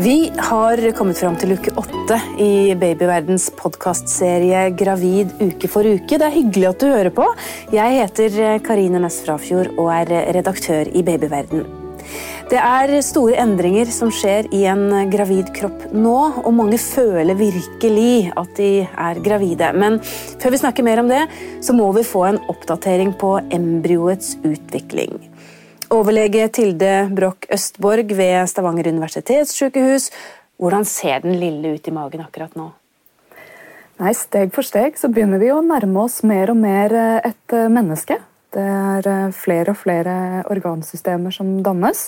Vi har kommet fram til uke åtte i Babyverdens podkastserie Gravid uke for uke. Det er hyggelig at du hører på. Jeg heter Karine Næss Frafjord og er redaktør i Babyverden. Det er store endringer som skjer i en gravid kropp nå, og mange føler virkelig at de er gravide. Men før vi snakker mer om det, så må vi få en oppdatering på embryoets utvikling. Overlege Tilde Broch Østborg ved Stavanger universitetssykehus. Hvordan ser den lille ut i magen akkurat nå? Nei, Steg for steg så begynner vi å nærme oss mer og mer eh, et eh, menneske. Det er eh, flere og flere organsystemer som dannes.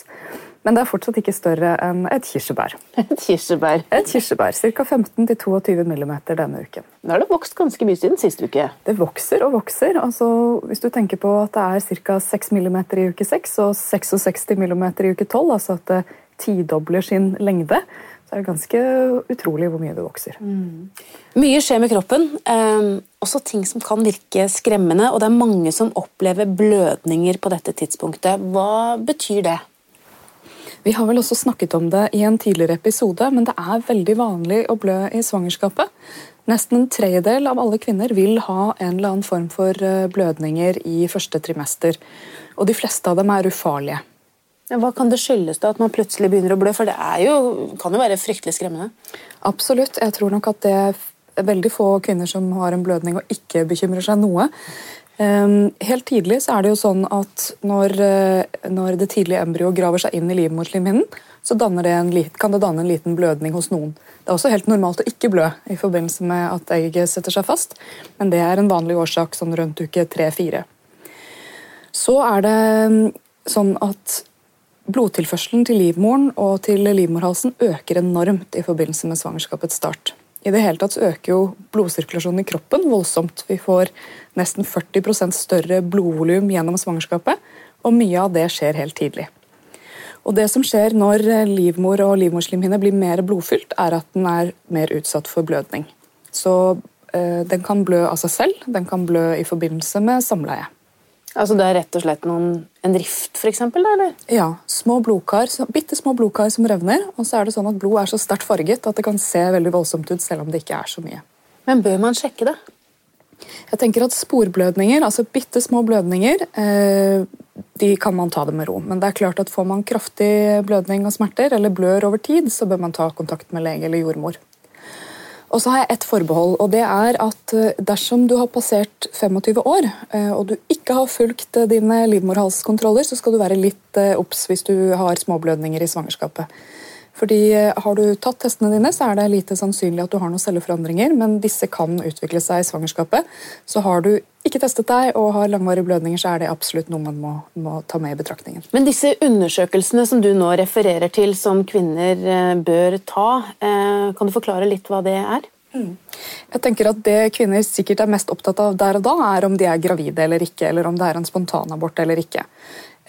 Men det er fortsatt ikke større enn et kirsebær. Et kirsebær. Et kirsebær, Ca. 15-22 mm denne uken. Nå har det vokst ganske mye siden sist uke. Det vokser og vokser. Altså, hvis du tenker på at det er ca. 6 mm i uke 6 og 66 mm i uke 12, altså at det tidobler sin lengde, så er det ganske utrolig hvor mye det vokser. Mm. Mye skjer med kroppen. Eh, også ting som kan virke skremmende. Og det er mange som opplever blødninger på dette tidspunktet. Hva betyr det? Vi har vel også snakket om det i en tidligere episode, men det er veldig vanlig å blø i svangerskapet. Nesten en tredjedel av alle kvinner vil ha en eller annen form for eh, blødninger i første trimester. Og de fleste av dem er ufarlige. Hva kan det skyldes da, at man plutselig begynner å blø? For det jo, kan jo være fryktelig skremmende. Absolutt. Jeg tror nok at det er veldig få kvinner som har en blødning og ikke bekymrer seg noe. Ehm, helt tidlig så er det jo sånn at når, eh, når det tidlige embryoet graver seg inn i livmorslimhinnen, så det kan det danne en liten blødning hos noen. Det er også helt normalt å ikke blø i forbindelse med at egget setter seg fast, men det er en vanlig årsak sånn rundt uke 3-4. Så er det mm, sånn at blodtilførselen til livmoren og til livmorhalsen øker enormt i forbindelse med svangerskapets start. I det hele tatt øker jo blodsirkulasjonen i kroppen voldsomt. Vi får nesten 40% større blodvolum gjennom svangerskapet, og mye av det skjer helt tidlig. Og det som skjer når livmor og livmorslimhinne blir mer blodfylt, er at den er mer utsatt for blødning. Så øh, den kan blø av seg selv, den kan blø i forbindelse med samleie. Altså det er rett og slett noen, en rift, f.eks.? Eller? Ja. Små blodkar, bitte små blodkar som revner. Og så er det sånn at blod er så sterkt farget at det kan se veldig voldsomt ut, selv om det ikke er så mye. Men bør man sjekke det? Jeg tenker at Sporblødninger, altså bitte små blødninger, eh, de kan man ta det med ro. Men det er klart at får man kraftig blødning og smerter, eller blør over tid, så bør man ta kontakt med lege eller jordmor. Og så har jeg ett forbehold, og det er at eh, dersom du har passert 25 år, eh, og du ikke har fulgt eh, dine livmorhalskontroller, så skal du være litt obs hvis du har småblødninger i svangerskapet. Fordi Har du tatt testene dine, så er det lite sannsynlig at du har noen celleforandringer, men disse kan utvikle seg i svangerskapet. Så har du ikke testet deg og har langvarige blødninger, så er det absolutt noe man må, må, ta med i betraktningen. Men disse undersøkelsene som du nå refererer til som kvinner eh, bør ta, eh, kan du forklare litt hva det er? Mm. Jeg tenker at Det kvinner sikkert er mest opptatt av der og da, er om de er gravide eller ikke, eller om det er en spontanabort eller ikke.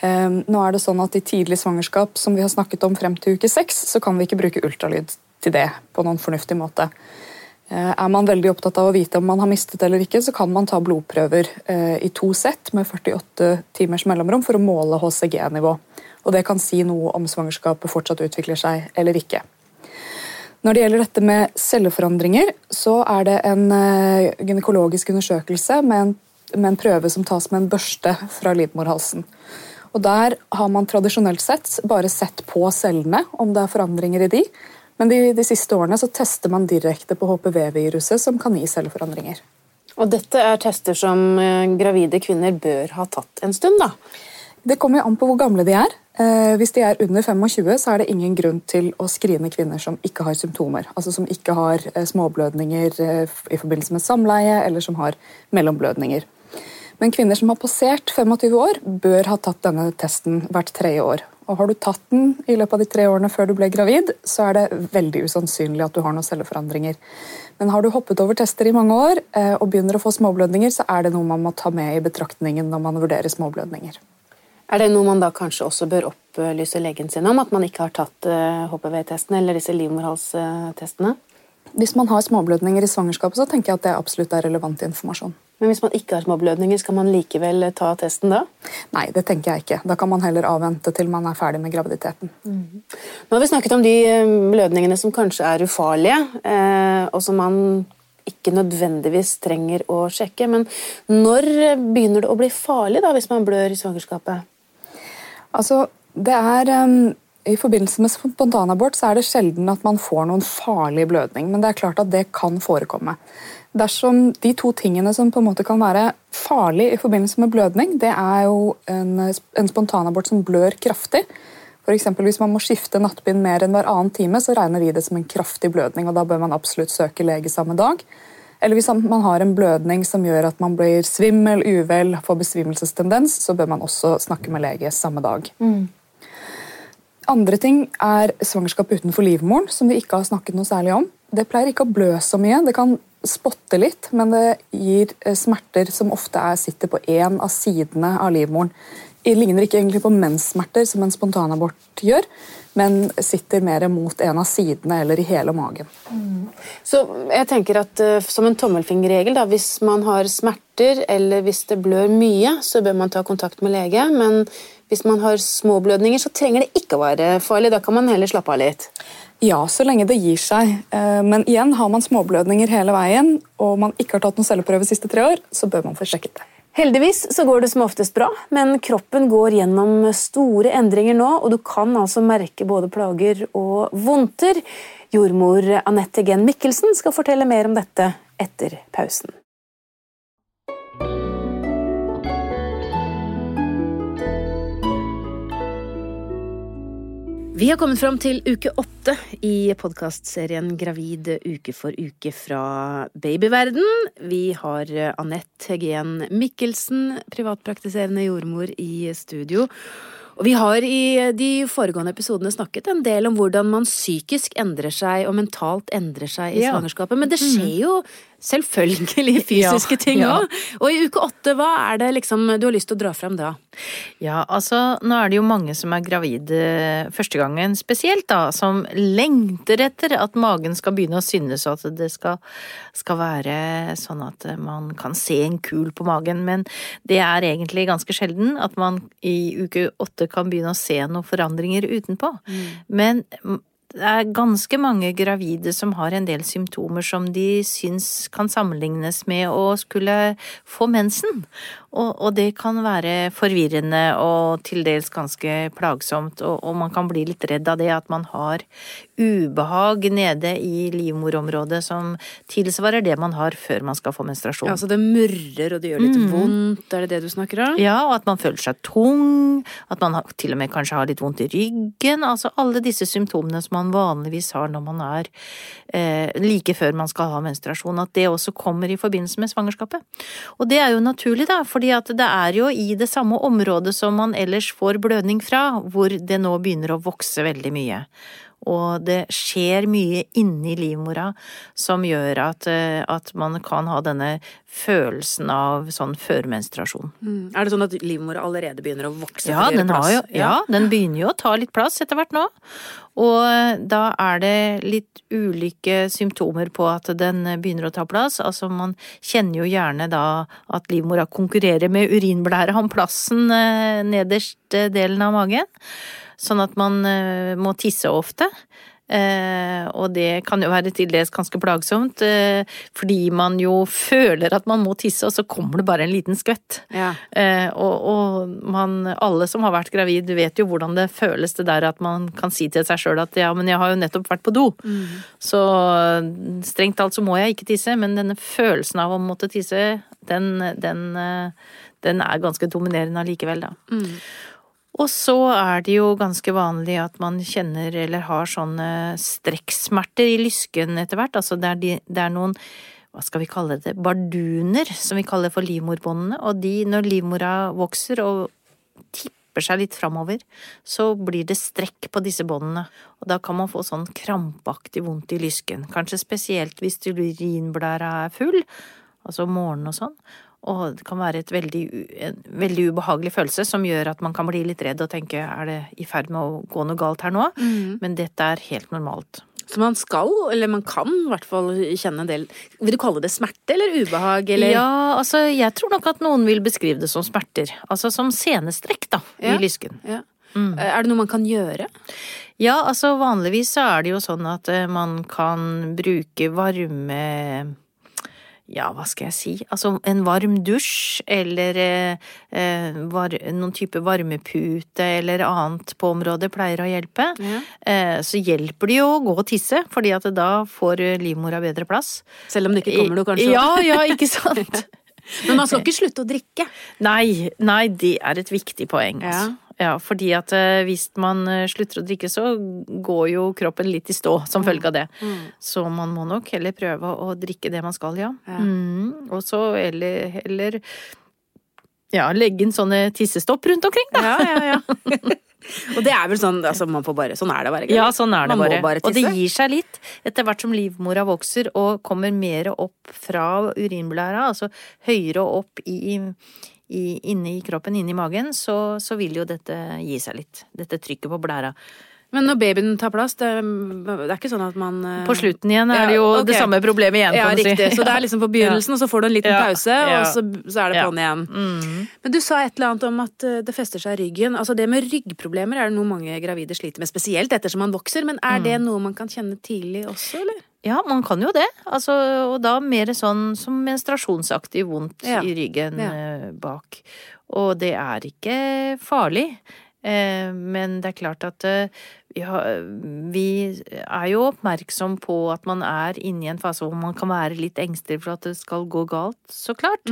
Eh, nå er det sånn at I tidlig svangerskap som vi har snakket om frem til uke seks, så kan vi ikke bruke ultralyd til det på noen fornuftig måte. Eh, er man veldig opptatt av å vite om man har mistet eller ikke, så kan man ta blodprøver eh, i to sett med 48 timers mellomrom for å måle HCG-nivå. Og Det kan si noe om svangerskapet fortsatt utvikler seg eller ikke. Når det gjelder dette med celleforandringer, så er det en eh, gynekologisk undersøkelse med en, med en prøve som tas med en børste fra livmorhalsen. Og Der har man tradisjonelt sett bare sett på cellene, om det er forandringer i de, men de, de siste årene så tester man direkte på HPV-viruset, som kan gi celleforandringer. Og dette er tester som eh, gravide kvinner bør ha tatt en stund, da? Det kommer jo an på hvor gamle de er. Eh, hvis de er under 25, så er det ingen grunn til å skrine kvinner som ikke har symptomer. Altså som ikke har eh, småblødninger i forbindelse med samleie, eller som har mellomblødninger. Men kvinner som har passert 25 år, bør ha tatt denne testen hvert tredje år. Og Har du tatt den i løpet av de tre årene før du ble gravid, så er det veldig usannsynlig at du har noen celleforandringer. Men har du hoppet over tester i mange år eh, og begynner å få småblødninger, så er det noe man må ta med i betraktningen når man vurderer småblødninger. Er det noe man da kanskje også bør opplyse legen sin om? At man ikke har tatt HPV-testen eh, eller disse livmorhalstestene? Hvis man har småblødninger i svangerskapet, så tenker jeg at det absolutt er relevant informasjon. Men hvis man ikke har småblødninger, skal man likevel ta testen da? Nei, det tenker jeg ikke. Da kan man heller avvente til man er ferdig med graviditeten. Mm. Nå har vi snakket om de eh, blødningene som kanskje er ufarlige, eh, og som man ikke nødvendigvis trenger å sjekke. Men når begynner det å bli farlig da, hvis man blør i svangerskapet? Altså, det er um, I forbindelse med spontanabort så er det sjelden at man får noen farlig blødning, men det er klart at det kan forekomme. Dersom de to tingene som på en måte kan være farlig i forbindelse med blødning, det er jo en, en spontanabort som blør kraftig. For Hvis man må skifte nattbind mer enn hver annen time, så regner vi det som en kraftig blødning. og Da bør man absolutt søke lege samme dag. Eller hvis man har en blødning som gjør at man blir svimmel, uvel, får besvimelsestendens, så bør man også snakke med lege samme dag. Mm. Andre ting er svangerskap utenfor livmoren, som vi ikke har snakket noe særlig om. Det pleier ikke å blø så mye. Det kan spotte litt, men det gir eh, smerter som ofte er, sitter på én av sidene av livmoren. Det ligner ikke egentlig på menssmerter, som en spontanabort gjør, men sitter mer mot en av sidene eller i hele magen. Mm. Så jeg tenker at uh, Som en tommelfingerregel, da, hvis man har smerter eller hvis det blør mye, så bør man ta kontakt med lege. Men hvis man har små blødninger, så trenger det ikke å være farlig. Da kan man heller slappe av litt. Ja, så lenge det gir seg. Eh, men igjen, har man småblødninger hele veien, og man ikke har tatt noen celleprøve de siste tre år, så bør man få sjekket det. Heldigvis så går det som oftest bra, men kroppen går gjennom store endringer nå, og du kan altså merke både plager og vondter. Jordmor Anette Gen Mikkelsen skal fortelle mer om dette etter pausen. Vi har kommet fram til uke åtte i podkastserien Gravid uke for uke fra babyverden. Vi har Anette Hegen Mikkelsen, privatpraktiserende jordmor, i studio. Og vi har i de foregående episodene snakket en del om hvordan man psykisk endrer seg og mentalt endrer seg i ja. svangerskapet, men det skjer mm. jo selvfølgelig fysiske ting òg. Ja, ja. Og i uke åtte, hva er det liksom du har lyst til å dra frem da? Ja, altså nå er det jo mange som er gravide første gangen spesielt, da, som lengter etter at magen skal begynne å synes, og at det skal, skal være sånn at man kan se en kul på magen. Men det er egentlig ganske sjelden at man i uke åtte kan begynne å se noen forandringer utenpå. Mm. Men det er ganske mange gravide som har en del symptomer som de syns kan sammenlignes med å skulle få mensen. Og, og, det kan være forvirrende og til dels ganske plagsomt, og, og, man kan bli litt redd av det at man har ubehag nede i livmorområdet som tilsvarer det man har før man skal få menstruasjon. Ja, Så det murrer og det gjør litt mm. vondt, er det det du snakker om? Ja, og at man føler seg tung, at man til og med kanskje har litt vondt i ryggen. Altså alle disse symptomene som man vanligvis har når man er eh, like før man skal ha menstruasjon. At det også kommer i forbindelse med svangerskapet. Og det er jo naturlig, da. fordi at det er jo i det samme området som man ellers får blødning fra, hvor det nå begynner å vokse veldig mye. Og det skjer mye inni livmora som gjør at, eh, at man kan ha denne følelsen av sånn førmenstruasjon. Mm. Er det sånn at livmora allerede begynner å vokse? Ja, den, jo, ja, den begynner jo å ta litt plass etter hvert nå. Og da er det litt ulike symptomer på at den begynner å ta plass. Altså man kjenner jo gjerne da at livmora konkurrerer med urinblære om plassen eh, nederst delen av magen sånn at man eh, må tisse ofte. Eh, og det kan jo være til dels ganske plagsomt, eh, fordi man jo føler at man må tisse, og så kommer det bare en liten skvett. Ja. Eh, og, og man, alle som har vært gravid, vet jo hvordan det føles det der at man kan si til seg sjøl at ja, men jeg har jo nettopp vært på do, mm. så strengt talt så må jeg ikke tisse, men denne følelsen av å måtte tisse, den, den, eh, den er ganske dominerende allikevel, da. Mm. Og så er det jo ganske vanlig at man kjenner eller har sånne strekksmerter i lysken etter hvert. Altså det er, de, det er, noen, hva skal vi kalle det, barduner, som vi kaller for livmorbåndene. Og de, når livmora vokser og tipper seg litt framover, så blir det strekk på disse båndene. Og da kan man få sånn krampaktig vondt i lysken. Kanskje spesielt hvis urinblæra er full, altså om morgenen og sånn. Og det kan være et veldig, en veldig ubehagelig følelse som gjør at man kan bli litt redd og tenke er det i ferd med å gå noe galt her nå? Mm. Men dette er helt normalt. Så man skal, eller man kan i hvert fall kjenne en del Vil du kalle det smerte eller ubehag, eller? Ja, altså jeg tror nok at noen vil beskrive det som smerter. Altså som senestrekk, da, Ja. i lysken. Ja. Er det noe man kan gjøre? Ja, altså vanligvis så er det jo sånn at eh, man kan bruke varme ja, hva skal jeg si, altså en varm dusj eller eh, eh, var, noen type varmepute eller annet på området pleier å hjelpe. Ja. Eh, så hjelper det jo å gå og tisse, fordi at da får livmora bedre plass. Selv om det ikke kommer noe, kanskje? Ja, ja, ikke sant? Men man skal ikke slutte å drikke. Nei, nei, det er et viktig poeng, altså. Ja, fordi at eh, hvis man eh, slutter å drikke, så går jo kroppen litt i stå som følge av det. Så man må nok heller prøve å drikke det man skal, ja. Ja. Mm, og så eller heller ja, legge inn sånne tissestopp rundt omkring, da. Ja, ja, ja. Og det er vel sånn, altså man får bare, sånn er det bare. Ikke? Ja, sånn er det Man må bare. bare og det gir seg litt etter hvert som livmora vokser og kommer mer opp fra urinblæra, altså høyere opp i, i, inne i kroppen, inne i magen, så, så vil jo dette gi seg litt. Dette trykket på blæra. Men når babyen tar plass, det, det er ikke sånn at man eh, På slutten igjen er Ja, det jo okay. det samme problemet igjen, Ja, kan du si. riktig. Så det er liksom på begynnelsen, og så får du en liten pause, og så, så er det på'n igjen. Mm. Men du sa et eller annet om at eh, det fester seg i ryggen. Altså det med ryggproblemer er det noe mange gravide sliter med, spesielt ettersom man vokser. Men er Mm. det noe man kan kjenne tidlig også, eller? Ja, man kan jo det. Altså, og da mer sånn som menstruasjonsaktig vondt Ja. i ryggen Ja. eh, bak. Og det er ikke farlig. Eh, men det er klart at eh, vi, vi er jo oppmerksom på at man er inne i en fase hvor man kan være litt engstelig for at det skal gå galt, så klart.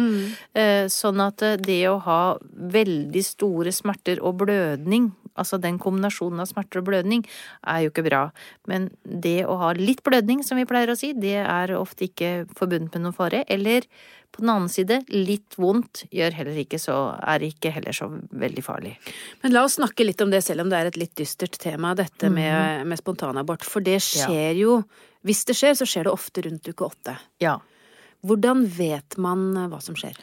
Eh, Sånn at eh, det å ha veldig store smerter og blødning, altså den kombinasjonen av smerter og blødning, er jo ikke bra. Men det å ha litt blødning, som vi pleier å si, det er ofte ikke forbundet med noen fare. Eller på den annen side, litt vondt gjør heller ikke så, er ikke heller så veldig farlig. Men la oss snakke litt om det, selv om det er et litt dystert tema, dette med, med spontanabort. For det skjer jo Hvis det skjer, så skjer det ofte rundt uke åtte. Ja. Hvordan vet man eh, hva som skjer?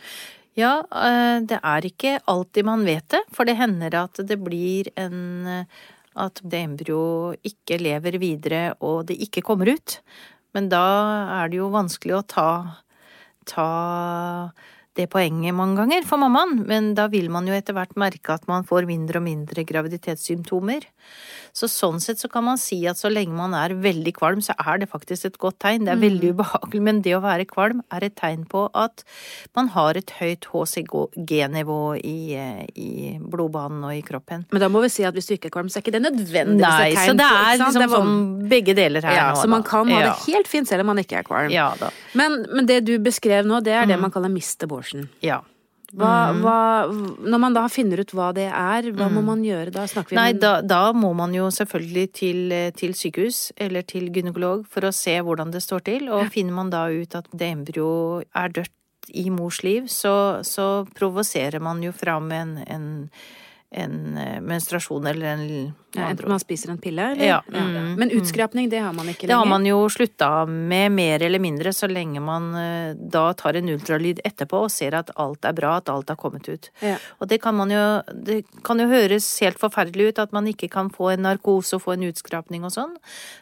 Ja, eh, det er ikke alltid man vet det, for det hender at det blir en eh, At det embryo ikke lever videre og det ikke kommer ut. Men da er det jo vanskelig å ta, ta det poenget mange ganger for mammaen, men da vil man jo etter hvert merke at man får mindre og mindre graviditetssymptomer. Så sånn sett så kan man si at så lenge man er veldig kvalm, så er det faktisk et godt tegn. Det er veldig ubehagelig, men det å være kvalm er et tegn på at man har et høyt HCG-nivå i, eh, i blodbanen og i kroppen. Men da må vi si at hvis du ikke er kvalm, så er ikke det nødvendigvis Nei, et tegn så det er liksom Det var- sånn begge deler her ja, nå. Så man kan ha ja. det helt fint selv om man ikke er kvalm. Ja da. Men, men det du beskrev nå, det er Mm. det man kaller mist abortion. Ja. Hva, hva, når man da finner ut hva det er, hva må man gjøre da? Mm. Nei, da, da må man jo selvfølgelig til, eh, til sykehus eller til gynekolog for å se hvordan det står til. Og finner man da ut at det embryo er dødt i mors liv, så, så provoserer man jo fram en, en, en eh, menstruasjon eller en ja, Enten man spiser en pille, eller Ja, mm, Men utskrapning, det har man ikke lenger? Det har man jo slutta med mer eller mindre, så lenge man eh, da tar en ultralyd etterpå og ser at alt er bra, at alt har kommet ut. Ja. Og det kan man jo Det kan jo høres helt forferdelig ut at man ikke kan få en narkose og få en utskrapning og sånn,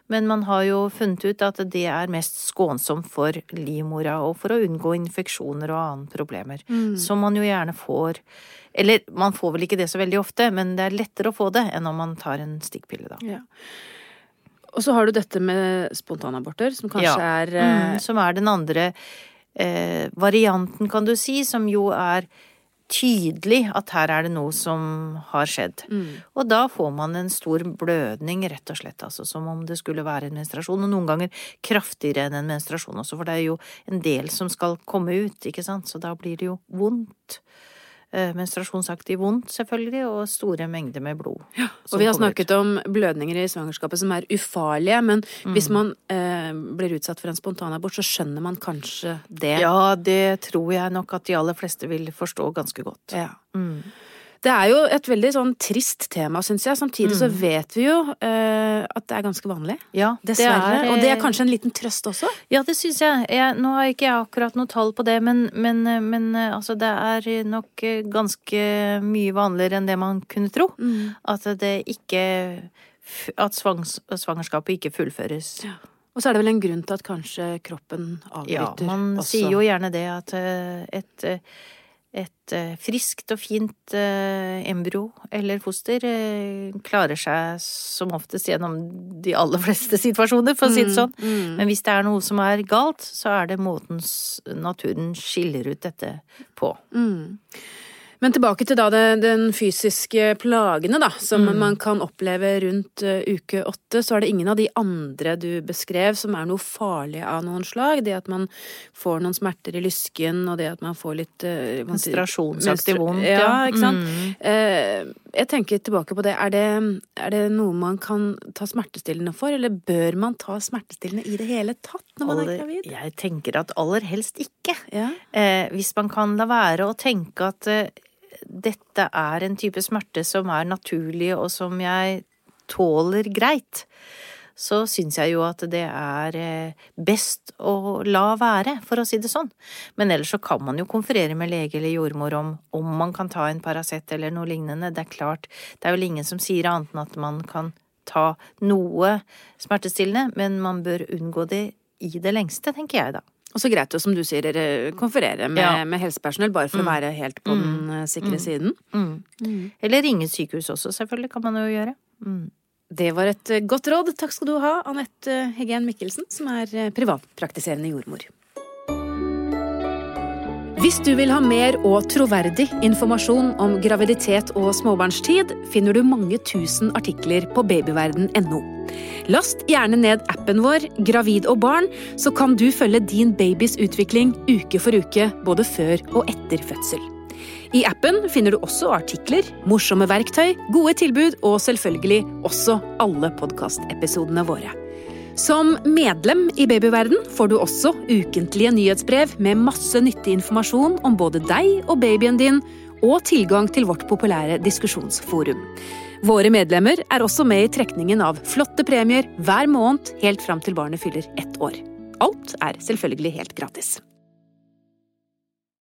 men man har jo funnet ut at det er mest skånsomt for livmora og for å unngå infeksjoner og andre problemer. Som man jo gjerne får Eller man får vel ikke det så veldig ofte, men det er lettere å få det enn om man tar en stikkpille, da. Ja. Og så har du dette med spontanaborter, som kanskje Ja. er eh, Mm, som er den andre eh, varianten, kan du si, som jo er tydelig at her er det noe som har skjedd. mm. Og da får man en stor blødning, rett og slett, altså som om det skulle være en menstruasjon, og noen ganger kraftigere enn en menstruasjon også, for det er jo en del som skal komme ut, ikke sant, så da blir det jo vondt. Eh, menstruasjonsaktig vondt, selvfølgelig, og store mengder med blod. Ja, Og vi har snakket om blødninger i svangerskapet som er ufarlige, men Mm. hvis man eh, blir utsatt for en spontanabort, så skjønner man kanskje det. Ja, det tror jeg nok at de aller fleste vil forstå ganske godt. Ja. Mm. Det er jo et veldig sånn trist tema, syns jeg. Samtidig så vet vi jo uh, at det er ganske vanlig. Ja, dessverre. det er, Og det er eh, kanskje en liten trøst også? Ja, det syns jeg. jeg. Nå har ikke jeg akkurat noe tall på det, men, men, men altså, det er nok ganske mye vanligere enn det man kunne tro. At det ikke at svangs svangerskapet ikke fullføres. Ja. Og så er det vel en grunn til at kanskje kroppen avbryter Ja, man også. sier jo gjerne det at eh, et, eh, et eh, friskt og fint eh, embryo eller foster eh, klarer seg som oftest gjennom de aller fleste situasjoner, for å si det sånn. Mm. Men hvis det er noe som er galt, så er det måten naturen skiller ut dette på. Mm. Men tilbake til da det, den fysiske plagene da, som Mm. man kan oppleve rundt uh, uke åtte, så er det ingen av de andre du beskrev som er noe farlig av noen slag. Det at man får noen smerter i lysken, og det at man får litt uh, Menstruasjonsaktig vondt, Ja, ja. ikke sant. Mm. Eh, jeg tenker tilbake på det. Er, det. er det noe man kan ta smertestillende for, eller bør man ta smertestillende i det hele tatt når man er gravid? Jeg tenker at aller helst ikke. Ja. Eh, hvis man kan la være å tenke at eh, dette er en type smerte som er naturlig og som jeg tåler greit, så syns jeg jo at det er eh, best å la være, for å si det sånn. Men ellers så kan man jo konferere med lege eller jordmor om om man kan ta en Paracet eller noe lignende. Det er klart, det er vel ingen som sier annet enn at man kan ta noe smertestillende, men man bør unngå det i det lengste, tenker jeg da. Og så greit å, som du sier, eh, konferere med, Ja. med helsepersonell, bare for å være helt på den sikre sikre siden. Mm. Eller ringe sykehus også, selvfølgelig, kan man jo gjøre. Mm. Det var et eh, godt råd. Takk skal du ha, Anette Heggen Mikkelsen, som er eh, privatpraktiserende jordmor. Hvis du vil ha mer og troverdig informasjon om graviditet og småbarnstid, finner du mange tusen artikler på babyverden.no. Last gjerne ned appen vår Gravid og barn, så kan du følge din babys utvikling uke for uke, både før og etter fødsel. I appen finner du også artikler, morsomme verktøy, gode tilbud og selvfølgelig også alle podkastepisodene våre. Som medlem i Babyverden får du også ukentlige nyhetsbrev med masse nyttig informasjon om både deg og babyen din, og tilgang til vårt populære diskusjonsforum. Våre medlemmer er også med i trekningen av flotte premier hver måned helt fram til barnet fyller ett år. Alt er selvfølgelig helt gratis.